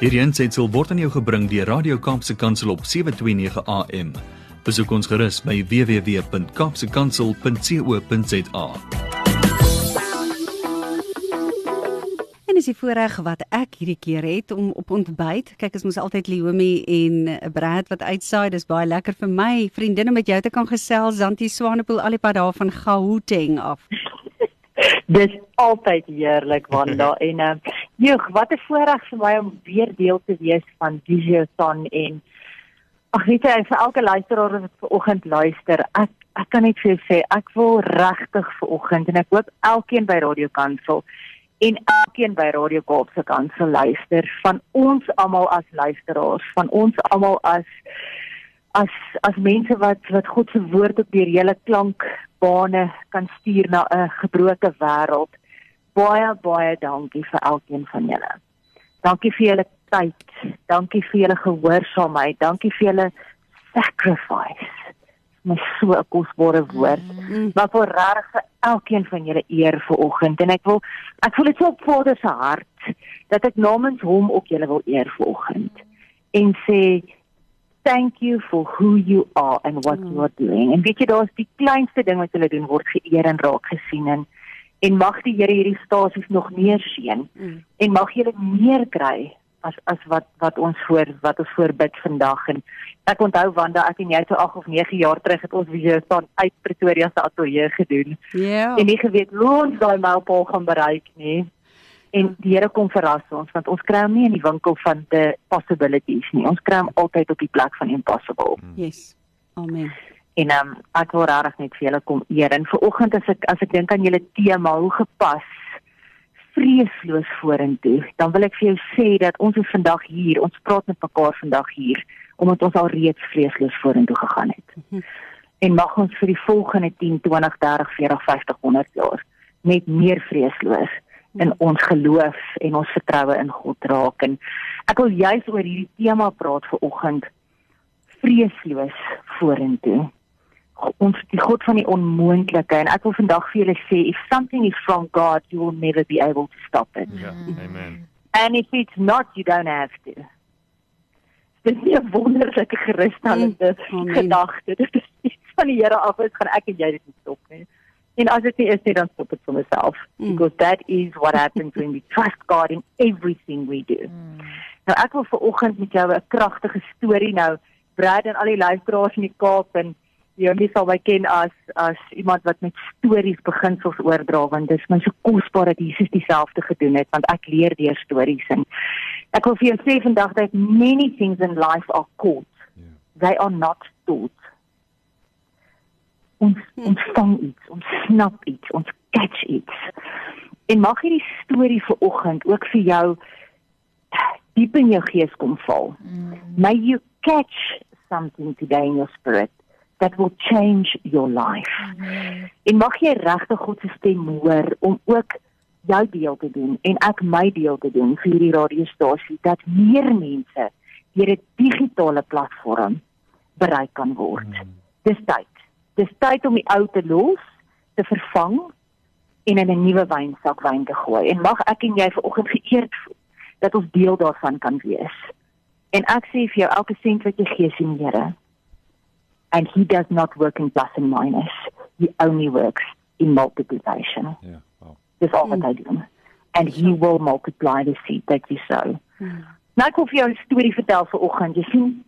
Hierdie aanseit word aan jou gebring deur Radio Kaapse Kansel op 7:29 AM. Besoek ons gerus by www.kapsekansel.co.za. En is die voorreg wat ek hierdie keer het om op ontbyt. Kyk, ons moes altyd Liomi en Brad wat uitsaai. Dis baie lekker vir my vriendin om met jou te kan gesels. Zanti Swanepoel al die pad daar van Gauteng af. Dis altyd heerlik Wanda en uh, joh, wat 'n voorreg vir my om weer deel te wees van Visio Son en ag weet jy vir elke luisteraar wat vanoggend luister, ek ek kan net vir jou sê ek wil regtig vanoggend en ek hoop elkeen by Radio Kansel en elkeen by Radio Kaapse Kansel luister van ons almal as luisteraars, van ons almal as as as mense wat wat God se woord op die hele klankbane kan stuur na 'n gebroke wêreld. Baie baie dankie vir elkeen van julle. Dankie vir julle tyd. Dankie vir julle gehoorsaamheid. Dankie vir julle sacrifice. My so 'n kosbare woord. Mm. Maar vir reg vir elkeen van julle eer vir oggend en ek wil ek voel dit so op Vader se hart dat ek namens hom ook julle wil eer vir oggend en sê thank you for who you are and what mm. you are doing. En weet jy daar's die kleinste ding wat hulle doen word geëer en raak gesien en en mag die Here hierdie stasies nog meer seën mm. en mag julle meer kry as as wat wat ons voor wat ons voorbid vandag en ek onthou Wanda ek en jy toe 8 of 9 jaar terug het ons visio staan uit Pretoria se ateljee gedoen. Ja. Yeah. En nie geweet hoe ons daai mylpaal gaan bereik nie en die Here kom verras ons want ons kry hom nie in die winkel van the possibilities nie. Ons kry hom altyd op die plek van impossible. Hmm. Yes. Amen. En ehm um, ek wil regtig net vir julle kom eer. En vir oggend as ek as ek dink aan julle tema hoe gepas vreesloos vorentoe, dan wil ek vir jou sê dat ons is vandag hier, ons praat met mekaar vandag hier omdat ons al reeds vreesloos vorentoe gegaan het. Mhm. En mag ons vir die volgende 10, 20, 30, 40, 50, 100 jaar net meer vreesloos in ons geloof en ons vertroue in God raak. En ek wil juis oor hierdie tema praat vir oggend vreesloos vorentoe ons die God van die onmoontlike en ek wil vandag vir julle sê if something is from God you will never be able to stop it ja amen and if it's not you don't have to dit is 'n wonderlike gerusstellende mm, gedagte dit is van die Here af is gaan ek en jy dit stop nie En as dit nie is nie, dan stop dit vir myself. Mm. Because that is what happens when we trust God in everything we do. Mm. Nou ek wil vir oggend met jou 'n kragtige storie nou Brad en al die luisteraars in die Kaap en jy mis al my ken as as iemand wat met stories beginsels oordra want dit is my so kosbaar dat Jesus dieselfde gedoen het want ek leer deur stories en ek wil vir jou sê vandag dat many things in life are caught. Yeah. They are not taught ons hmm. ons vang iets, ons snap iets, ons catch iets. En mag hierdie storie vir oggend ook vir jou diep in jou gees kom val. Mm. May you catch something today in your spirit that will change your life. Mm. En mag jy regtig God se stem hoor om ook jou deel te doen en ek my deel te doen vir hierdie radiostasie dat meer mense deur 'n digitale platform bereik kan word. Mm. Dis tyd. Dis tyd om die ou te los, te vervang en in 'n nuwe wynsak wyn te gooi. En mag ek en jy vanoggend geëerd voel dat ons deel daarvan kan wees. En ek sê vir jou elke sent wat jy gee sien Here. And he does not work in plus and minus. He only works in multiplication. Yeah. Wow. Dis al wat hy doen. And he will multiply the seed that you sow. Hmm. Nou ek wil vir jou 'n storie vertel vanoggend. Jy sien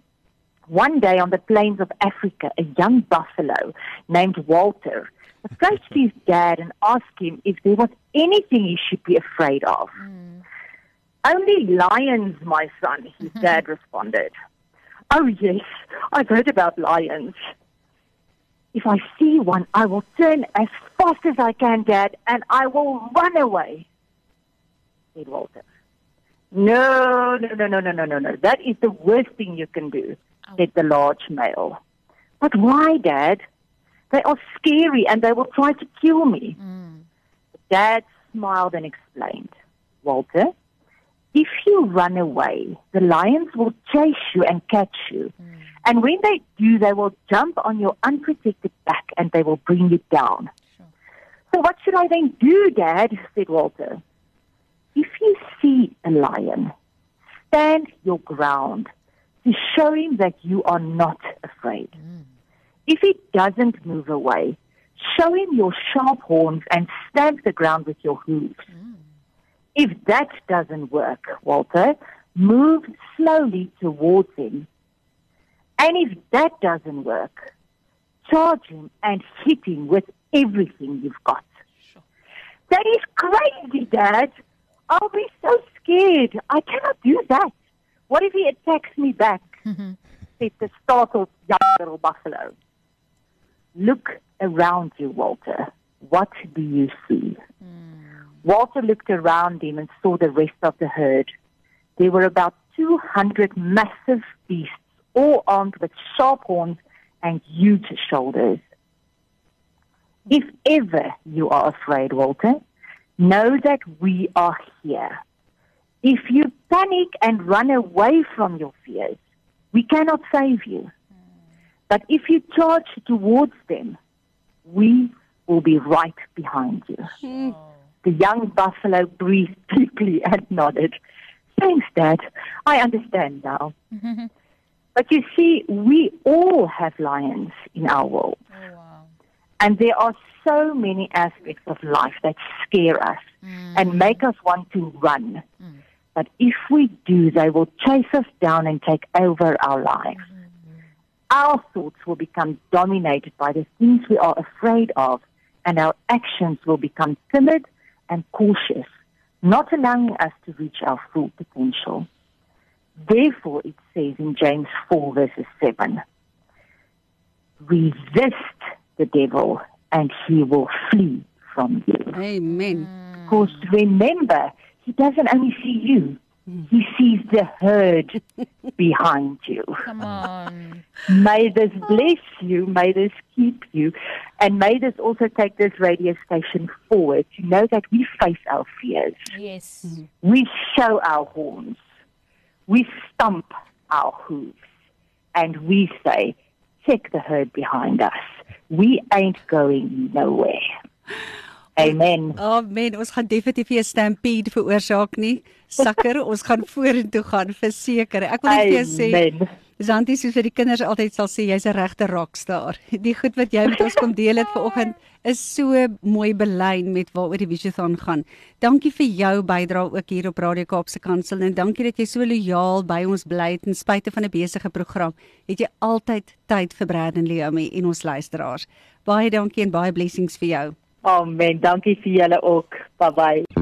One day on the plains of Africa, a young buffalo named Walter approached his dad and asked him if there was anything he should be afraid of. Mm. Only lions, my son, his dad responded. Oh, yes, I've heard about lions. If I see one, I will turn as fast as I can, Dad, and I will run away, said Walter. No, no, no, no, no, no, no, no. That is the worst thing you can do said the large male. But why, Dad? They are scary and they will try to kill me. Mm. Dad smiled and explained, Walter, if you run away, the lions will chase you and catch you. Mm. And when they do, they will jump on your unprotected back and they will bring you down. Sure. So what should I then do, Dad? said Walter. If you see a lion, stand your ground to show him that you are not afraid. If he doesn't move away, show him your sharp horns and stamp the ground with your hooves. If that doesn't work, Walter, move slowly towards him. And if that doesn't work, charge him and hit him with everything you've got. Sure. That is crazy, Dad. I'll be so scared. I cannot do that. What if he attacks me back? Mm-hmm. said the startled young little buffalo. Look around you, Walter. What do you see? Walter looked around him and saw the rest of the herd. There were about 200 massive beasts, all armed with sharp horns and huge shoulders. If ever you are afraid, Walter, know that we are here. If you panic and run away from your fears, we cannot save you. But if you charge towards them, we will be right behind you. Hmm. The young buffalo breathed deeply and nodded. Thanks, Dad. I understand now. but you see, we all have lions in our world. Oh, wow. And there are so many aspects of life that scare us mm. and make us want to run. Mm. But if we do, they will chase us down and take over our lives. Mm-hmm. Our thoughts will become dominated by the things we are afraid of, and our actions will become timid and cautious, not allowing us to reach our full potential. Therefore, it says in James 4, verses 7 resist the devil, and he will flee from you. Amen. Mm. Because remember, he doesn't only see you, mm. he sees the herd behind you. Come on. May this bless you, may this keep you, and may this also take this radio station forward to know that we face our fears. Yes. We show our horns, we stump our hooves, and we say, check the herd behind us. We ain't going nowhere. Amen. Amen. Ons gaan definitief nie 'n stampede veroorsaak nie. Sakker, ons gaan vorentoe gaan verseker. Ek wil net vir jou sê, Amen. Zanti soos vir die kinders altyd sal sê, jy's 'n regte rockstar. Die goed wat jy met ons kom deel het vanoggend is so mooi belyn met waaroor die Visiothon gaan. Dankie vir jou bydrae ook hier op Radio Kaapse Kansel en dankie dat jy so lojaal by ons bly ten spyte van 'n besige program. Het jy altyd tyd vir Braden Leomi en ons luisteraars. Baie dankie en baie blessings vir jou. Amen. Dankie vir julle ook. Bye bye.